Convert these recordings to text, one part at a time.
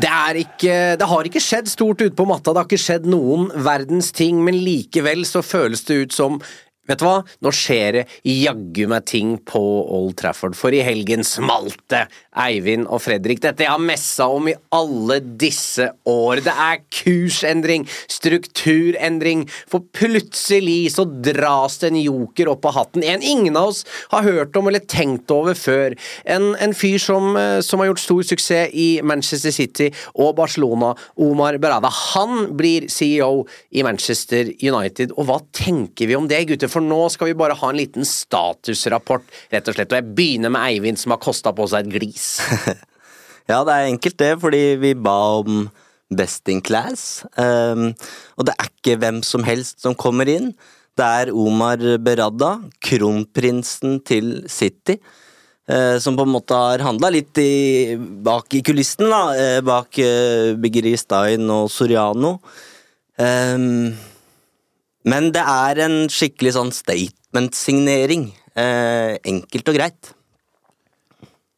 Det, ikke, det har ikke skjedd stort ute på matta, det har ikke skjedd noen verdens ting, men likevel så føles det ut som Vet du hva, nå skjer det jaggu meg ting på Old Trafford, for i helgen smalt det, Eivind og Fredrik. Dette jeg har messa om i alle disse år. Det er kursendring, strukturendring, for plutselig så dras det en joker opp av hatten. En ingen av oss har hørt om eller tenkt over før. En, en fyr som, eh, som har gjort stor suksess i Manchester City og Barcelona, Omar Berada. Han blir CEO i Manchester United, og hva tenker vi om det, gutter? For nå skal vi bare ha en liten statusrapport, rett og slett. Og jeg begynner med Eivind, som har kosta på seg et glis. Ja, det er enkelt det, fordi vi ba om Best in Class. Um, og det er ikke hvem som helst som kommer inn. Det er Omar Berada, kronprinsen til City. eh, som på en måte har handla litt i, bak i kulissene, da. eh, bak uh, Biggeri Stein og Soriano. Um, men det er en skikkelig sånn statement-signering. Eh, enkelt og greit.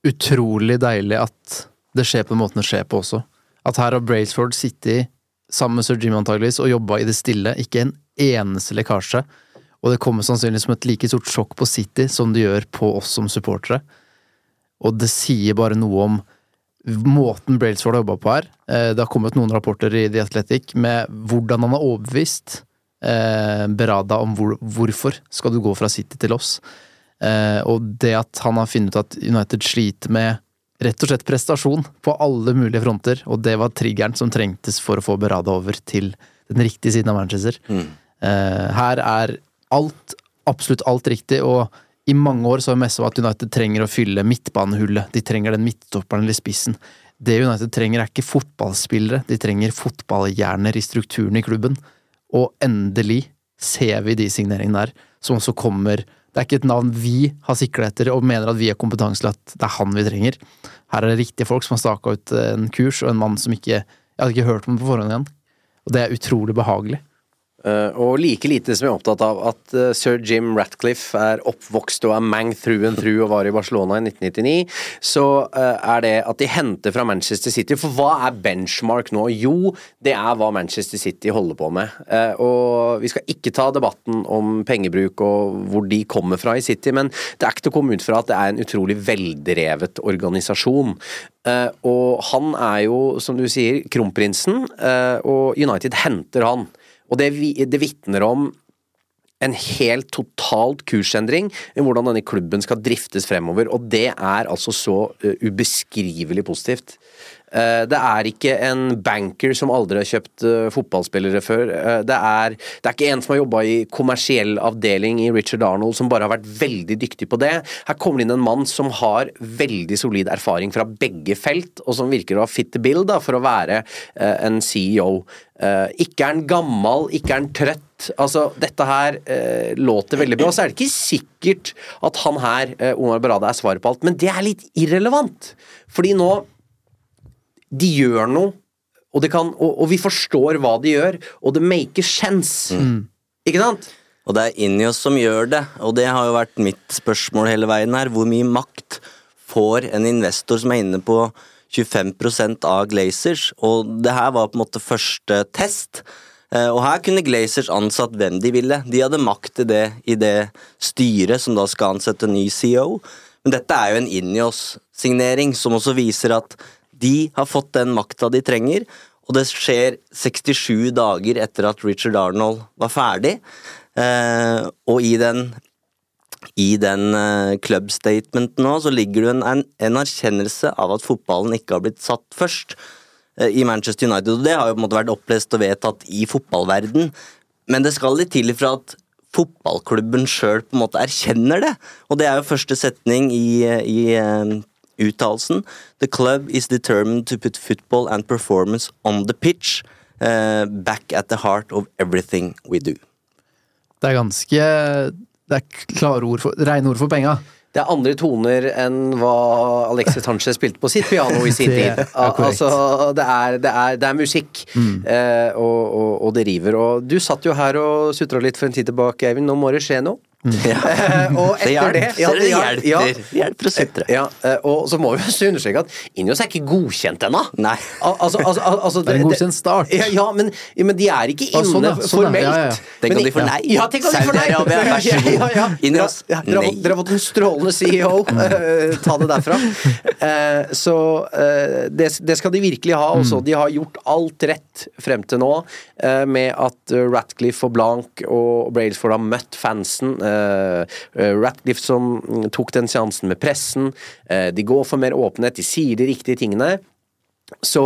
utrolig deilig at det skjer på den måten det skjer på også. At her har Brailsford sittet sammen med sir Jim antageligvis og jobba i det stille, ikke en eneste lekkasje. Og det kommer sannsynligvis som et like stort sjokk på City som det gjør på oss som supportere. Og det sier bare noe om måten Brailsford har jobba på her. Eh, Det har kommet noen rapporter i The Athletic med hvordan han har overbevist eh, Berada om hvor, hvorfor skal du gå fra City til oss. Eh, og det at han har funnet ut at United sliter med rett og slett prestasjon på alle mulige fronter, og det var triggeren som trengtes for å få Berada over til den riktige siden av Manchester. Eh, her er alt, absolutt alt riktig, og i mange år så har vi messa om at United trenger å fylle midtbanehullet. De trenger den midtstopperen eller spissen. Det United trenger er ikke fotballspillere, de trenger fotballhjerner i strukturen i klubben. Og endelig ser vi de signeringene der, som også kommer Det er ikke et navn vi har sikla etter og mener at vi er kompetanse til at det er han vi trenger. Her er det riktige folk som har staka ut en kurs, og en mann som ikke Jeg hadde ikke hørt om på forhånd igjen. Og det er utrolig behagelig. Eh, og like lite som jeg er opptatt av at eh, sir Jim Ratcliffe er oppvokst og er mang through and through og var i Barcelona i 1999, så eh, er det at de henter fra Manchester City. For hva er benchmark nå? Jo, det er hva Manchester City holder på med. Og vi skal ikke ta debatten om pengebruk og hvor de kommer fra i City, men det er ikke til å komme ut fra at det er en utrolig veldrevet organisasjon. Og han er jo, som du sier, kronprinsen, og United henter han. Og det, det vitner om en helt totalt kursendring i hvordan denne klubben skal driftes fremover, og det er altså så eh, ubeskrivelig positivt. Eh, det er ikke en banker som aldri har kjøpt eh, fotballspillere før. Eh, det, er, det er ikke en som har jobba i kommersiell avdeling i Richard Arnold som bare har vært veldig dyktig på det. Her kommer det inn en mann som har veldig solid erfaring fra begge felt, og som virker å ha fit the bill da, for å være en CEO. Ikke er han gammel, ikke er han trøtt. Altså, dette her eh, låter veldig bra. Så er det ikke sikkert at han her, eh, Omar Barada, er svaret på alt, men det er litt irrelevant. Fordi nå de gjør noe, og, det kan, og, og vi forstår hva de gjør, og det maker sense. Ikke sant? Og det er Ineos som gjør det, og det har jo vært mitt spørsmål hele veien her. Hvor mye makt får en investor som er inne på 25% av Glazers? Og det her var på en måte første test. Eh, Og her kunne Glazers ansatt hvem de ville. De hadde makt til det i det styret som da skal ansette ny CEO. Men dette er jo en Ineos-signering som også viser at de har fått den makta de trenger. Og det skjer 67 dager etter at Richard Arnold var ferdig. Eh, og i den i den eh, club-statementen nå, så ligger det en, en, en erkjennelse av at fotballen ikke har blitt satt først eh, i Manchester United. Og det har jo på en måte vært opplest og vedtatt i fotballverden, men det skal litt til for at fotballklubben sjøl erkjenner det. Og det er jo første setning i, i uh, uttalelsen. The club is determined to put football and performance on the pitch. uh, back at the heart of everything we do. Det er ganske Det er klare ord for Rene ord for penga. Det er andre toner enn hva Alexis Sanchez spilte på sitt piano i sin tid. altså, det er, det er, det er musikk, eh, og, og, og det river. Og du satt jo her og sutra litt for en tid tilbake, Eivind. Nå må det skje noe. Ja. Eh, og etter det hjelper, ja, det ja, ja. hjelper, det hjelper å sutre. Ja, eh, og så må vi også understreke at Injos er ikke godkjent ennå. Al altså, altså, altså, Det er en godkjent start. Ja, ja, men, ja, men de er ikke Ja, inne sånn, sånn, formelt. Ja, ja, ja. Tenk om de får nei. Ja, tenk om de får nei. Vær så god. Ja, ja, ja. Ineos, ja, nei. dere har fått en strålende CEO. eh, ta det derfra. Eh, så eh, det, det skal de virkelig ha. Også. De har gjort alt rett frem til nå, eh, med at eh, Ratcliffe og Blank og Brailsford har møtt fansen. Eh, eh, Ratcliffe som mm, tok den seansen med pressen. Eh, de går for mer åpenhet, de sier de riktige tingene. Så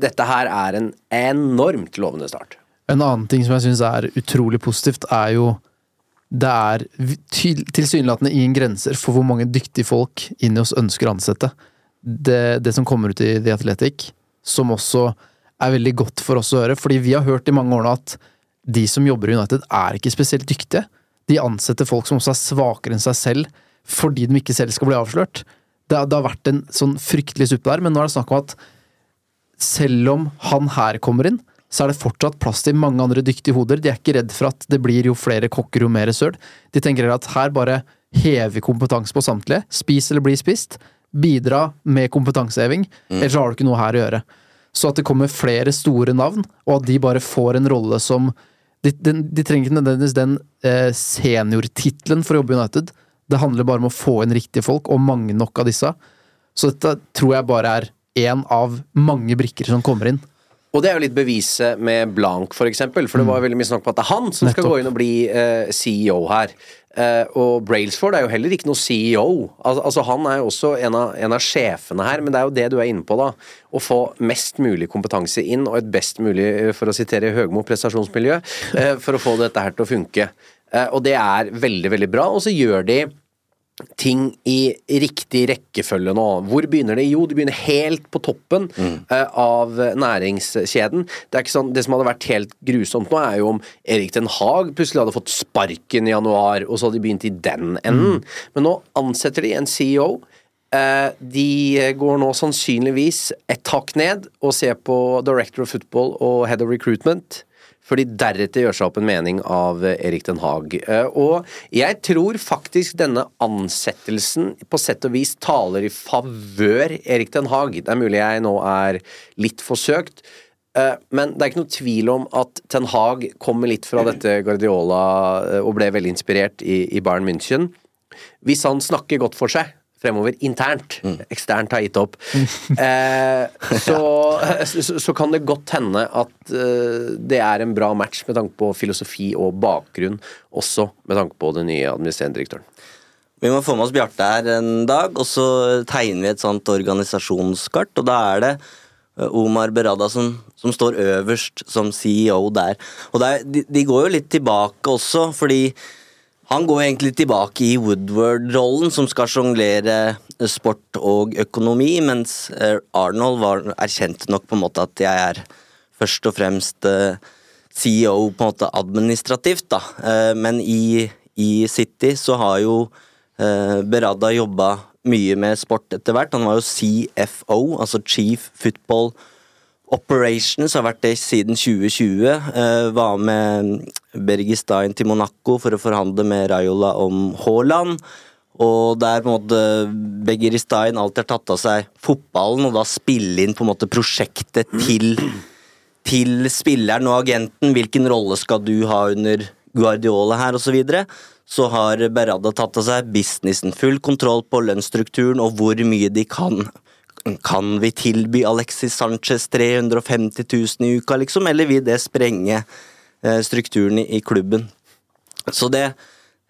dette her er en enormt lovende start. En annen ting som jeg syns er utrolig positivt, er jo Det er tilsynelatende ingen grenser for hvor mange dyktige folk Ineos ønsker å ansette. Det, det som kommer ut i The Athletic, som også er veldig godt for oss å høre, fordi vi har hørt i mange år nå at de som jobber i United, er ikke spesielt dyktige. De ansetter folk som også er svakere enn seg selv, fordi de ikke selv skal bli avslørt. Det, har- det har vært en sånn fryktelig suppe der, men nå er det snakk om at selv om han her kommer inn, så er det fortsatt plass til mange andre dyktige hoder. De er ikke redd for at det blir jo flere kokker, jo mer søl. De tenker at her bare hever kompetanse på samtlige. Spis eller bli spist. Bidra med kompetanseheving. Ellers har du ikke noe her å gjøre. Så at det kommer flere store navn, og at de bare får en rolle som De, de, de trenger ikke nødvendigvis den eh, seniortittelen for å jobbe i United. Det handler bare om å få inn riktige folk, og mange nok av disse. Så dette tror jeg bare er én av mange brikker som kommer inn. Og det er jo litt beviset med Blanc, for eksempel. For det var veldig mye snakk på at det er han som skal Nettopp. gå inn og bli eh, CEO her. Eh, og Brailsford er jo heller ikke noe CEO. Al altså Han er jo også en av, en av sjefene her, men det er jo det du er inne på, da. Å få mest mulig kompetanse inn, og et best mulig, eh, for å sitere Høgmo, prestasjonsmiljø, eh, for å få dette her til å funke. Eh, og det er veldig, veldig bra. Og så gjør de ting i riktig rekkefølge nå. Hvor begynner det? Jo, det begynner helt på toppen eh, av næringskjeden. Det er ikke sånn, det som hadde vært helt grusomt nå, er jo om Erik Den Haag plutselig hadde fått sparken i januar, og så hadde de begynt i den enden. Men nå ansetter de en CEO. Eh, de går nå sannsynligvis et hakk ned og ser på Director of Football og Head of Recruitment. Før de deretter gjør seg opp en mening av eh, Erik Den Haag. Eh, Og jeg tror faktisk denne ansettelsen på sett og vis taler i favør Erik Den Haag. Det er mulig jeg nå er litt forsøkt. eh, Men det er ikke noe tvil om at Ten Hag kommer litt fra dette Guardiola og ble veldig inspirert i, i Bayern München. Hvis han snakker godt for seg fremover internt, eksternt har gitt opp, eh, så, så, så kan det godt hende at eh, det er en bra match med tanke på filosofi og bakgrunn, også med tanke på den nye administrerende direktøren. Vi må få med oss Bjarte her en dag, og så tegner vi et sånt organisasjonskart. Og da er det eh, Omar Berada som, som står øverst som CEO der. Og det er, de, de går jo litt tilbake også, fordi han går egentlig tilbake i Woodward-rollen, som skal sjonglere eh, sport og økonomi, mens eh, Arnold var, erkjent nok på en måte at jeg er først og fremst eh, CEO på en måte administrativt, da. Men i, i City så har jo Berada jobba mye med sport etter hvert. Han var jo CFO, altså Chief Football Operations, har vært det siden 2020. Eh, var med Bergistein til Monaco for å forhandle med Raiola om Haaland. Og der på en måte Begiristein alltid har tatt av seg fotballen, og da spille inn på en måte prosjektet til, til spilleren og agenten. Hvilken rolle skal du ha under Guardiola her, osv. Så, videre. så har Berada tatt av seg businessen. Full kontroll på lønnsstrukturen og hvor mye de kan. Kan vi tilby Alexis Sanchez 350 000 i uka, liksom, eller vil det sprenge eh, strukturen i, klubben? Så det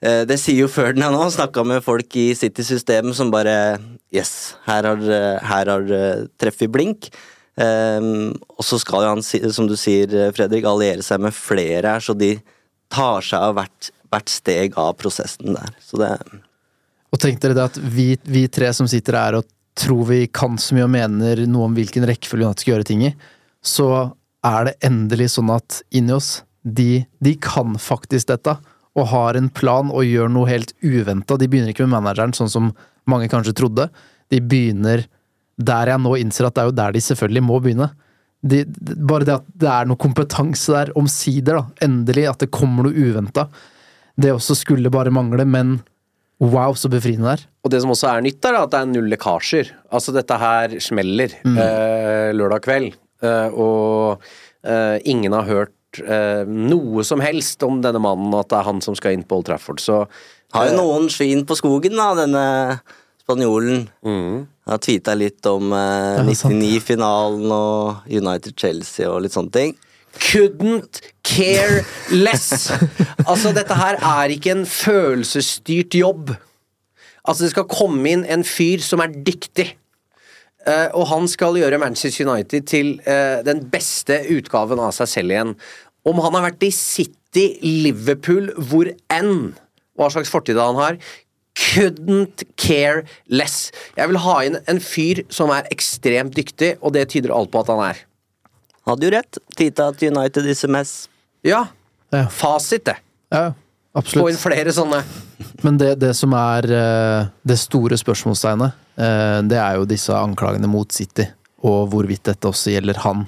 Eh, det sier jo Ferdinand òg. Snakka med folk i City-systemet som bare Yes, her har, her har eh, treff i blink. Um, og så skal jo han, som du sier, Fredrik, alliere seg med flere her, så de tar seg av hvert, hvert steg av prosessen der. Så det Og tenk dere det at vi, vi, tre som sitter her og tror vi kan så mye og mener noe om hvilken rekkefølge United skal gjøre ting i, så er det endelig sånn at inni oss, de, de kan faktisk dette og har en plan og gjør noe helt uventa. De begynner ikke med manageren, sånn som mange kanskje trodde. De begynner der jeg nå innser at det er jo der de selvfølgelig må begynne. De, bare det at det er noe kompetanse der, omsider, da. Endelig, at det kommer noe uventa. Det også skulle bare mangle, men wow, så befriende det er. Og det som også er nytt, er at det er null lekkasjer. Altså, dette her smeller mm. eh, lørdag kveld, eh, og eh, ingen har hørt eh, noe som helst om denne mannen, at det er han som skal inn på Old Trafford. Så Har jo noen svin på skogen, da, denne spanjolen. Mm. Har tweeta litt om eh, 99-finalen og United-Chelsea og litt sånne ting. Couldn't care less! altså, dette her er ikke en følelsesstyrt jobb. Altså, det skal komme inn en fyr som er dyktig. Uh, og han skal gjøre Manchester United til uh, den beste utgaven av seg selv igjen. Om han har vært i City, Liverpool, hvor enn, hva slags fortid han har, couldn't care less. Jeg vil ha inn en fyr som er ekstremt dyktig, og det tyder alt på at han er. Hadde jo rett. Tita at United SMS. Ja. ja. Fasit, det. Ja, absolutt. Få inn flere sånne. Men det, det som er uh, det store spørsmålstegnet Eh, det er jo disse anklagene mot City, og hvorvidt dette også gjelder han.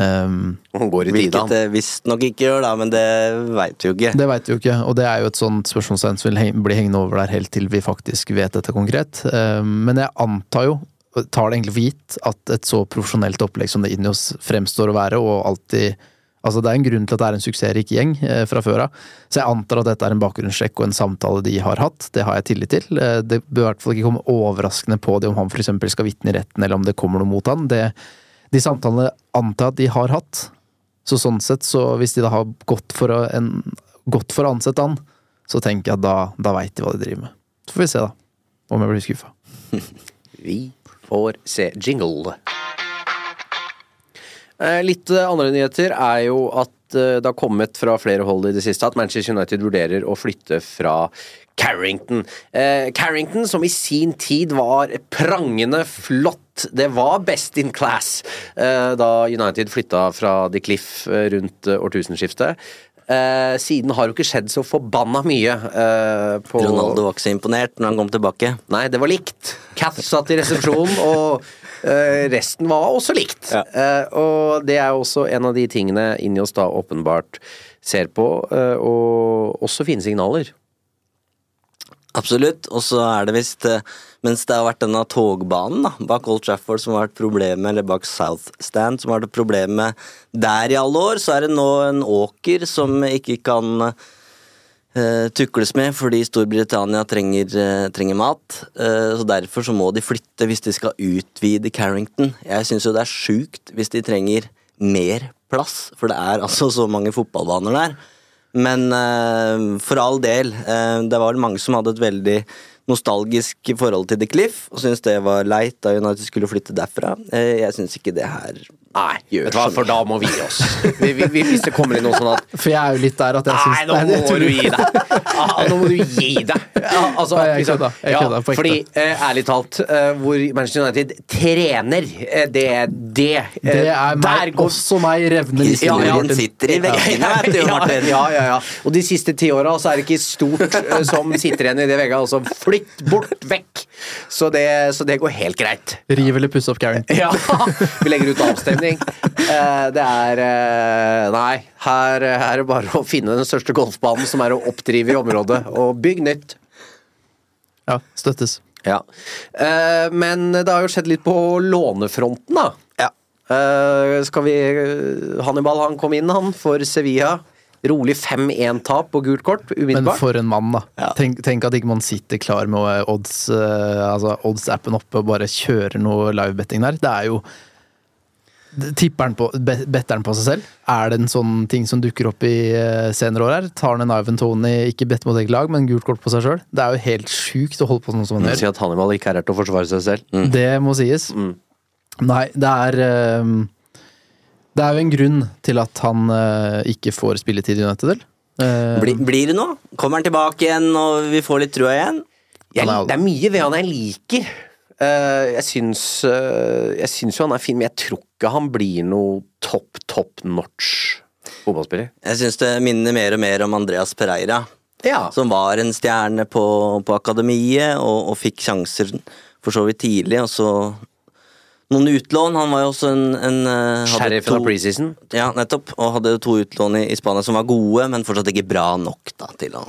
Um, Hvilket det visstnok ikke gjør, da, men det veit vi jo ikke. Det veit vi jo ikke, og det er jo et sånt spørsmålstegn som vil bli hengende over der helt til vi faktisk vet dette konkret. Um, men jeg antar jo, tar det egentlig for gitt, at et så profesjonelt opplegg som det Inios fremstår å være, og alltid Altså, det er en grunn til at det er en suksessrik gjeng eh, fra før av. Så jeg antar at dette er en bakgrunnssjekk og en samtale de har hatt. Det har jeg tillit til. Eh, det bør i hvert fall ikke komme overraskende på det om han f.eks. skal vitne i retten, eller om det kommer noe mot han. Det, de samtalene antar jeg at de har hatt. Så sånn sett, så hvis de da har gått for å, en, gått for å ansette han, så tenker jeg at da, da veit de hva de driver med. Så får vi se, da. Om jeg blir skuffa. vi får se jingle. Eh, litt eh, andre nyheter er jo at eh, det har kommet fra flere hold i det siste at Manchester United vurderer å flytte fra Carrington. Carrington, som i sin tid var prangende flott. Det var best in class da United flytta fra The Cliff rundt årtusenskiftet. Uh, siden har jo ikke skjedd så forbanna mye. Eh, på Ronaldo var ikke så imponert når han kom tilbake. Nei, det var likt. Cath satt i resepsjonen, og eh, resten var også likt. Ja. og det er også en av de tingene inni oss da åpenbart ser på, og også fine signaler. Absolutt, og så er det visst eh, Mens det har vært denne togbanen da, bak Old Trafford som har vært problemet, eller bak South Stand som har vært problemet der i alle år, så er det nå en åker som ikke kan uh, tukles med fordi Storbritannia trenger, uh, trenger mat. Uh, så Derfor så må de flytte hvis de skal utvide Carrington. Jeg syns jo det er sjukt hvis de trenger mer plass, for det er altså så mange fotballbaner der. Men uh, for all del, uh, det var mange som hadde et veldig nostalgisk forhold til The Cliff, og syntes det var leit da United skulle flytte derfra. Uh, jeg syns ikke det her Nei, vet du hva, for da må vi gi oss. Vi, vi, hvis det kommer inn noe sånn at For jeg er jo litt der at jeg syns Nei, nå må du gi deg! Ah, nå må du gi deg! Altså, jeg liksom, kødda. Jeg kødda ja, fordi, uh, ærlig talt, uh, hvor Manchester United trener, uh, det Det, det er meg, går... også meg revner ja, ja, sitter i veggene, vet du, Martin. Ja, ja, ja. Og de siste ti åra så er det ikke stort som sitter igjen i det vegga. Altså, flytt Bytt bort vekk! Så det, så det går helt greit. Riv eller puss opp Carrington. Ja, vi legger ut avstemning. Eh, det er eh, Nei, her, her er det bare å finne den største golfbanen som er å oppdrive i området, og bygg nytt. Ja, støttes. Ja. Eh, men det har jo skjedd litt på lånefronten, da. Ja. Skal vi Hannibal han kom inn, han, for Sevilla. Rolig 5-1-tap på gult kort, Men for en mann, da. Ja. Tenk, tenk at ikke man sitter klar med eh, odds, eh, altså odds-appen oppe og bare kjører noe livebetting der. Det er jo Tipper han på, be- better han på seg selv? Er det en sånn ting som dukker opp i eh, senere år her? Tar han en Ivan Tony, ikke bedt mot eget lag, men gult kort på seg sjøl? Det er jo helt sjukt å holde på sånn som han gjør. si at Hannibal ikke er her til å forsvare seg selv. Det må sies. Mm. Nei, det er ehm, Det er jo en grunn til at han uh, ikke får spilletid i United, Uh, Bli, Blir, blir det noe? Kommer han tilbake igjen, og vi får litt trua igjen? Jeg, er- det er mye ved han jeg liker. Uh, jeg syns Jeg syns jo han er fin, men jeg tror ikke han blir noe topp, topp notch fotballspiller. Jeg syns det minner mer og mer om Andreas Pereira. Ja. Som var en stjerne på, på akademiet, og, og fikk sjanser for så vidt tidlig, og så noen utlån. Han var jo også en, en Sheriff hadde av preseason. Ja, nettopp. Og hadde to utlån i, i Spania som var gode, men fortsatt ikke bra nok da, til å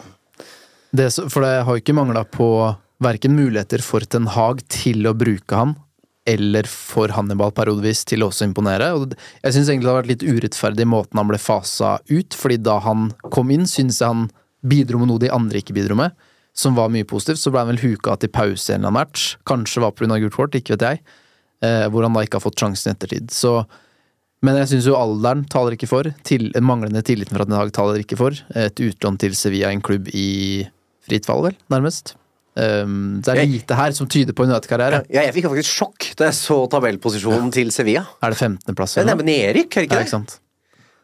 Det, for det har jo ikke mangla på verken muligheter for Ten Hag til å bruke han, eller for Hannibal periodevis til å også imponere. Og jeg syns egentlig det har vært litt urettferdig måten han ble fasa ut, fordi da han kom inn, syns jeg han bidro med noe de andre ikke bidro med, som var mye positivt. Så ble han vel huka til pause i en eller annen match, kanskje var pga. gult kort, ikke vet jeg, eh, hvor han da ikke har fått sjansen i ettertid. Så men jeg syns jo alderen taler ikke for. Til, manglende tilliten fra Den Haag taler ikke for. Et utlån til Sevilla, en klubb i fritt fall, vel, nærmest. Um, det er lite her som tyder på en United-karriere. Ja, jeg fikk faktisk sjokk da jeg så tabellposisjonen til Sevilla. Er det 15.-plass? Det er Erik, er det Ja, ikke ikke sant.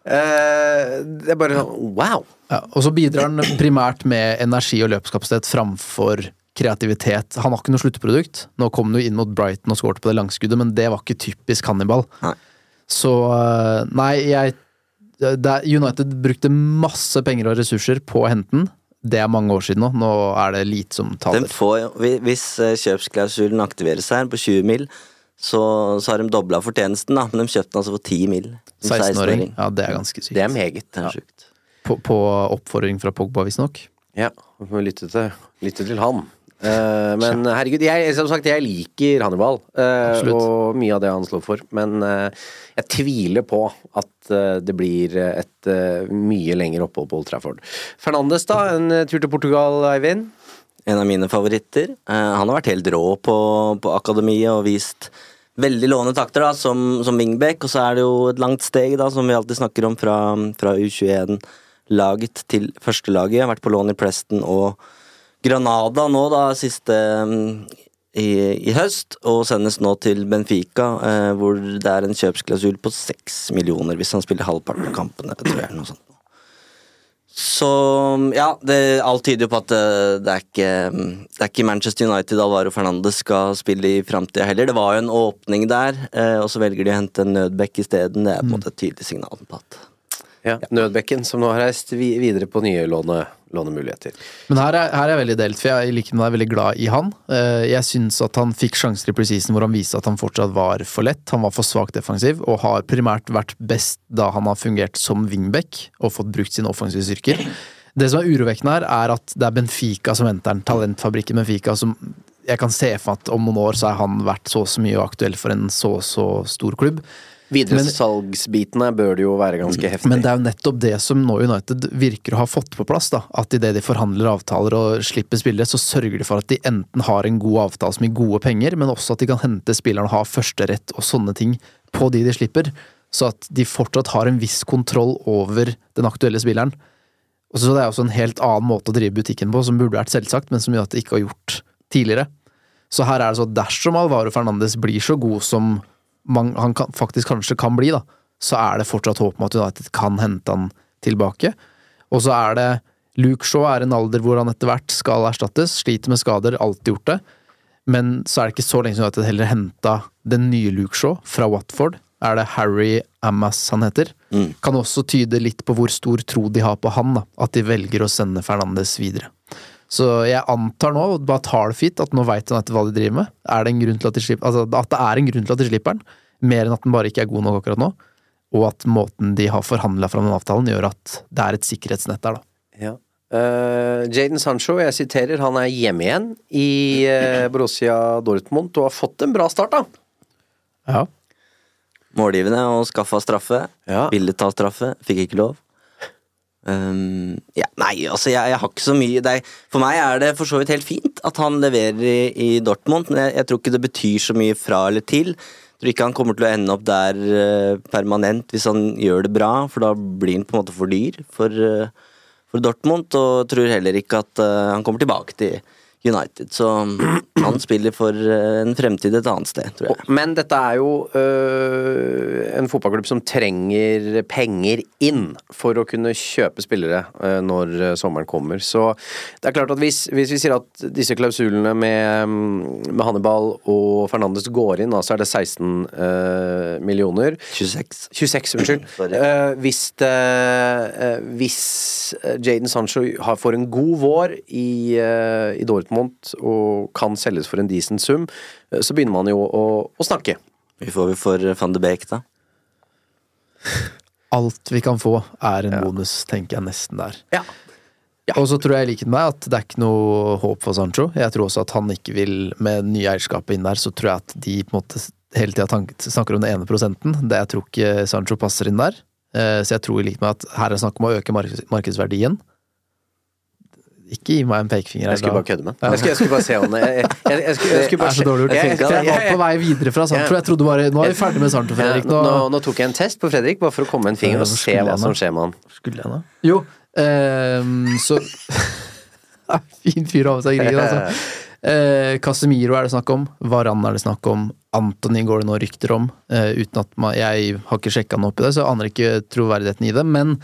Uh, det er bare sånn wow. Ja, og så bidrar han primært med energi og løpskapasitet framfor kreativitet. Han har ikke noe sluttprodukt. Nå kom han jo inn mot Brighton og skåret på det langskuddet, men det var ikke typisk Hannibal. Nei. Så øh, nei, jeg United brukte masse penger og ressurser på å hente den. Det er mange år siden nå. Nå er det lite som Den taler. får, hvis eh, kjøpsklausulen aktiveres her på 20 mil, så, så har de dobla fortjenesten, da. Men de kjøpte den altså for 10 mil. som 16-åring. Ja, det er ganske sykt. Det er meget. Det er sjukt. På, på oppfordring fra Pogba, visstnok. Ja, vi må lytte til, lytte til han. Eh, men herregud, jeg, som sagt, jeg liker Hannibal, uh, og mye av det han slår for. Men uh, jeg tviler på at det blir et mye lengre opphold på Old Trafford. Fernandes, da? En tur til Portugal, Eivind? En av mine favoritter. Han har vært helt rå på, på akademiet og vist veldig lovende takter da, som, som wingback. Og så er det jo et langt steg, da, som vi alltid snakker om, fra, fra U21-laget til førstelaget. Vært på lån i Preston og Granada nå, da, siste mm, i, i høst. Og sendes nå til Benfica, eh, hvor det er en kjøpsklausul på seks millioner hvis han spiller halvparten av kampene, tror jeg. Noe sånt. Så ja, det, alt tyder jo på at eh, det er ikke Det er ikke Manchester United Alvaro Fernandes skal spille i framtida heller. Det var jo en åpning der, eh, og så velger de å hente en nødbekk isteden. Det er på en måte et tydelig signal på at Ja, Nødbekken, som nå har reist videre på nye låne, lånemuligheter. Men her er, her er jeg veldig delt, for jeg i meg er veldig glad i han. Eh, Jeg syns at han fikk sjanser i preseason hvor han viste at han fortsatt var for lett. Han var for svakt defensiv, og har primært vært best da han har fungert som wingback og fått brukt sine offensive styrker. Det som er urovekkende her, er at det er Benfica som henter den. Talentfabrikken Benfica som jeg kan se for meg at om noen år så har han vært så og så mye aktuell for en så og så stor klubb. Videre salgsbitene bør det jo være ganske heftig. Men det er jo nettopp det som nå United virker å ha fått på plass. da At idet de forhandler avtaler og slipper spillere, så sørger de for at de enten har en god avtale som gir gode penger, men også at de kan hente spillerne og ha førsterett og sånne ting på de de slipper. Så at de fortsatt har en viss kontroll over den aktuelle spilleren. Og så Det er også en helt annen måte å drive butikken på, som burde vært selvsagt, men som United ikke har gjort tidligere. Så her er det så at dersom Alvaro Fernandes blir så god som han kan, faktisk kanskje kan bli, da, så er det fortsatt håp om at United kan hente han tilbake. Og så er det Luke Shaw er en alder hvor han etter hvert skal erstattes. Sliter med skader, alltid gjort det. Men så er det ikke så lenge siden United heller henta den nye Luke Shaw fra Watford. Er det Harry Amas han heter? Kan også tyde litt på hvor stor tro de har på han, da. At de velger å sende Fernandes videre. Så jeg antar nå, bare tar det fint, at nå veit United hva de driver med. Er det en grunn til at de slipper Altså at det er en grunn til at de slipper den, mer enn at den bare ikke er god nok akkurat nå. Og at måten de har forhandla fram den avtalen, gjør at det er et sikkerhetsnett der, da. Ja. Uh, Jaden Sancho, jeg siterer, han er hjemme igjen i uh, Borussia Dortmund og har fått en bra start, da. Ja. Målgivende og skaffa straffe. Ja. Ville ta straffe, fikk ikke lov. Um, ja, nei, altså jeg, jeg har ikke så mye det For meg er det for så vidt helt fint at han leverer i, i Dortmund, men jeg, jeg, tror ikke det betyr så mye fra eller til. Jeg tror ikke han kommer til å ende opp der uh, permanent hvis han gjør det bra, for da blir han på en måte for dyr for, uh, for Dortmund, og tror heller ikke at uh, han kommer tilbake til United. Så han spiller for eh, en fremtid et annet sted, tror jeg. Men dette er jo øh, en fotballklubb som trenger penger inn for å kunne kjøpe spillere øh, når sommeren kommer. Så det er klart at hvis, hvis vi sier at disse klausulene med, med Hannibal og Fernandes går inn, da, så er det 16 øh, millioner. 26. 26, unnskyld. Eh, hvis det, hvis Jaden Sancho har, får en god vår i, eh, i Dortmund og kan selges for en decent sum, eh, så begynner man jo å, å snakke. Vi får vi for van de Beek, da. Alt vi kan få, er en bonus, tenker jeg nesten der. Ja. Og så tror jeg i likhet med at det er ikke noe håp for Sancho. Jeg tror også at han ikke vil, med nye eierskapet inn der, så tror jeg at de på en måte hele tida snakker om den ene prosenten. Det jeg tror ikke Sancho passer inn der. Eh, Så jeg tror i likhet med at her er det snakk om å øke mark- markedsverdien. Ikke gi meg en pekefinger. Jeg skulle bare kødde med. Jeg skulle, jeg skulle bare se om det Jeg, jeg, jeg, skulle, jeg skulle Det er så dårlig gjort. Jeg- Jeg, jeg, jeg- var på vei videre fra Sandefjord. Jeg trodde bare Nå er vi ferdig med Sandefjord, Fredrik. nå, Nå, nå tok jeg en test på Fredrik, bare for å komme med en finger og se hva som skjer med han. Skulle jeg nå? Jo, ehm, så Fin fyr å ha med seg i krigen, altså. Eh, Casemiro er det snakk om. Varan er det snakk om. Antony går det nå rykter om. eh, uten at man, Jeg har ikke sjekka noe opp i det, så jeg aner ikke troverdigheten i det. Men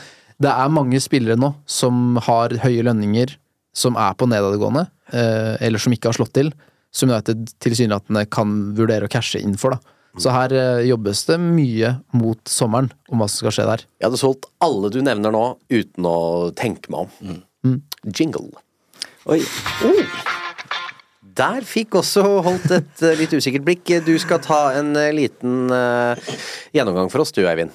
det er mange spillere nå som har høye lønninger, som er på nedadgående, eh, eller som ikke har slått til. Som United tilsynelatende kan vurdere å cashe inn for. da. Så her eh, jobbes det mye mot sommeren om hva som skal skje der. Jeg hadde solgt alle du nevner nå, uten å tenke meg om. Mm. Jingle. Oi. Der fikk også holdt et eh, litt usikkert blikk. Du skal ta en liten uh, gjennomgang for oss, du Eivind.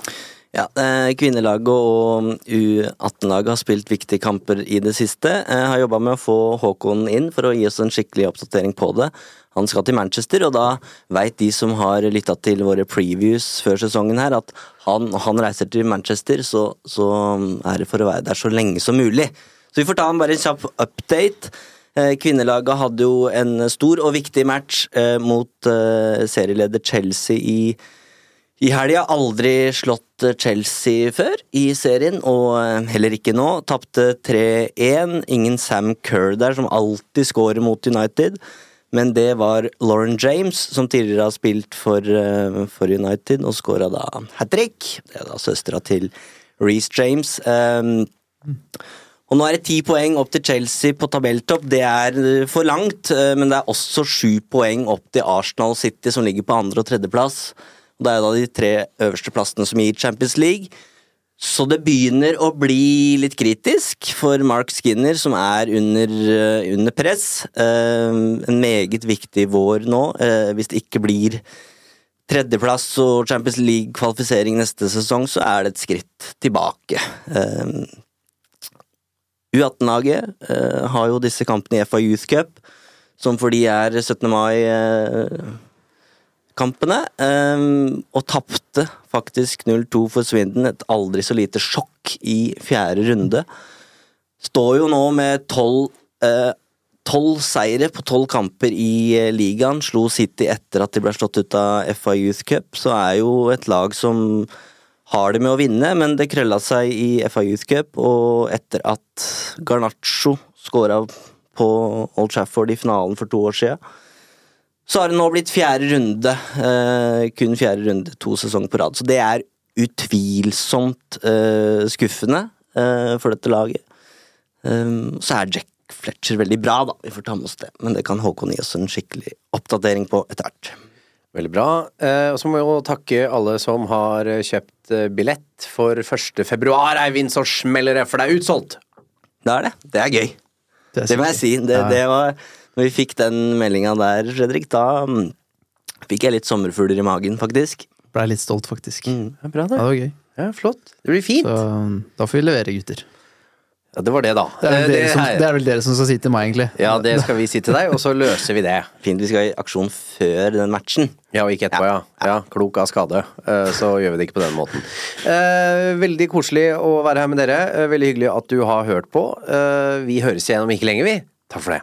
Ja, eh, Kvinnelaget og U18-laget har spilt viktige kamper i det siste. Jeg har jobba med å få Håkon inn for å gi oss en skikkelig oppdatering på det. Han skal til Manchester, og da veit de som har lytta til våre previews før sesongen her, at han, han reiser til Manchester, så, så er det for å være der så lenge som mulig. Så vi får ta en bare en kjapp update. Eh, Kvinnelaget hadde jo en stor og viktig match eh, mot eh, serieleder Chelsea i i helga aldri slått Chelsea før i serien, og eh, heller ikke nå. Tapte 3-1. Ingen Sam Kerr der, som alltid scorer mot United. Men det var Lauren James, som tidligere har spilt for, eh, for United, og scora da hat trick. Det er da søstera til Reece James. Um, og nå er det ti poeng opp til Chelsea på tabelltopp. Det er eh, for langt, eh, men det er også sju poeng opp til Arsenal City, som ligger på andre- og tredjeplass. Og Det er da de tre øverste plassene som gir Champions League. Så det begynner å bli litt kritisk for Mark Skinner, som er under, eh, under press. Eh, en meget viktig vår nå, eh, hvis det ikke blir tredjeplass og Champions League-kvalifisering neste sesong, så er det et skritt tilbake. Eh, U18-laget eh, har jo disse kampene i FA Youth Cup, som fordi er 17. mai-kampene, eh, og tapte faktisk 0-2 for Swindon, et aldri så lite sjokk i fjerde runde. Står jo nå med tolv eh, tolv seire på tolv kamper i eh, ligaen. Slo City etter at de ble slått ut av FA Youth Cup, så er jo et lag som har det med å vinne, men det krølla seg i FA Youth Cup, og etter at Garnaccio skåra på Old Trafford i finalen for to år siden, så har det nå blitt fjerde runde. Eh, kun fjerde runde to sesonger på rad. Så det er utvilsomt eh, skuffende eh, for dette laget. Um, så er Jack Fletcher veldig bra, da. Vi får ta med oss det. Men det kan Håkon gi oss en skikkelig oppdatering på etter hvert. Veldig bra. Eh, og så må vi jo takke alle som har kjøpt billett for 1. februar, Eivind, så smeller det, for det er utsolgt! Det er det. Det er gøy. Det, Det må jeg si. Det, Ja. det var Når vi fikk den meldinga der, Fredrik, da mm, fikk jeg litt sommerfugler i magen, faktisk. Blei litt stolt, faktisk. Mm. Ja, bra, Ja, det. det var gøy. Ja, flott. Det blir fint. Så da får vi levere, gutter. Ja, det var det, da. Det er, det, vel dere som, det er vel dere som skal si til meg, egentlig. Ja, det skal vi si til deg, og så løser vi det. Fint vi skal i aksjon før den matchen. Ja, og ikke etterpå, ja. ja. Klok av skade. Eh, Så gjør vi det ikke på den måten. Eh, Veldig koselig å være her med dere. Eh, Veldig hyggelig at du har hørt på. Eh, Vi høres igjen om ikke lenge, vi. Takk for det.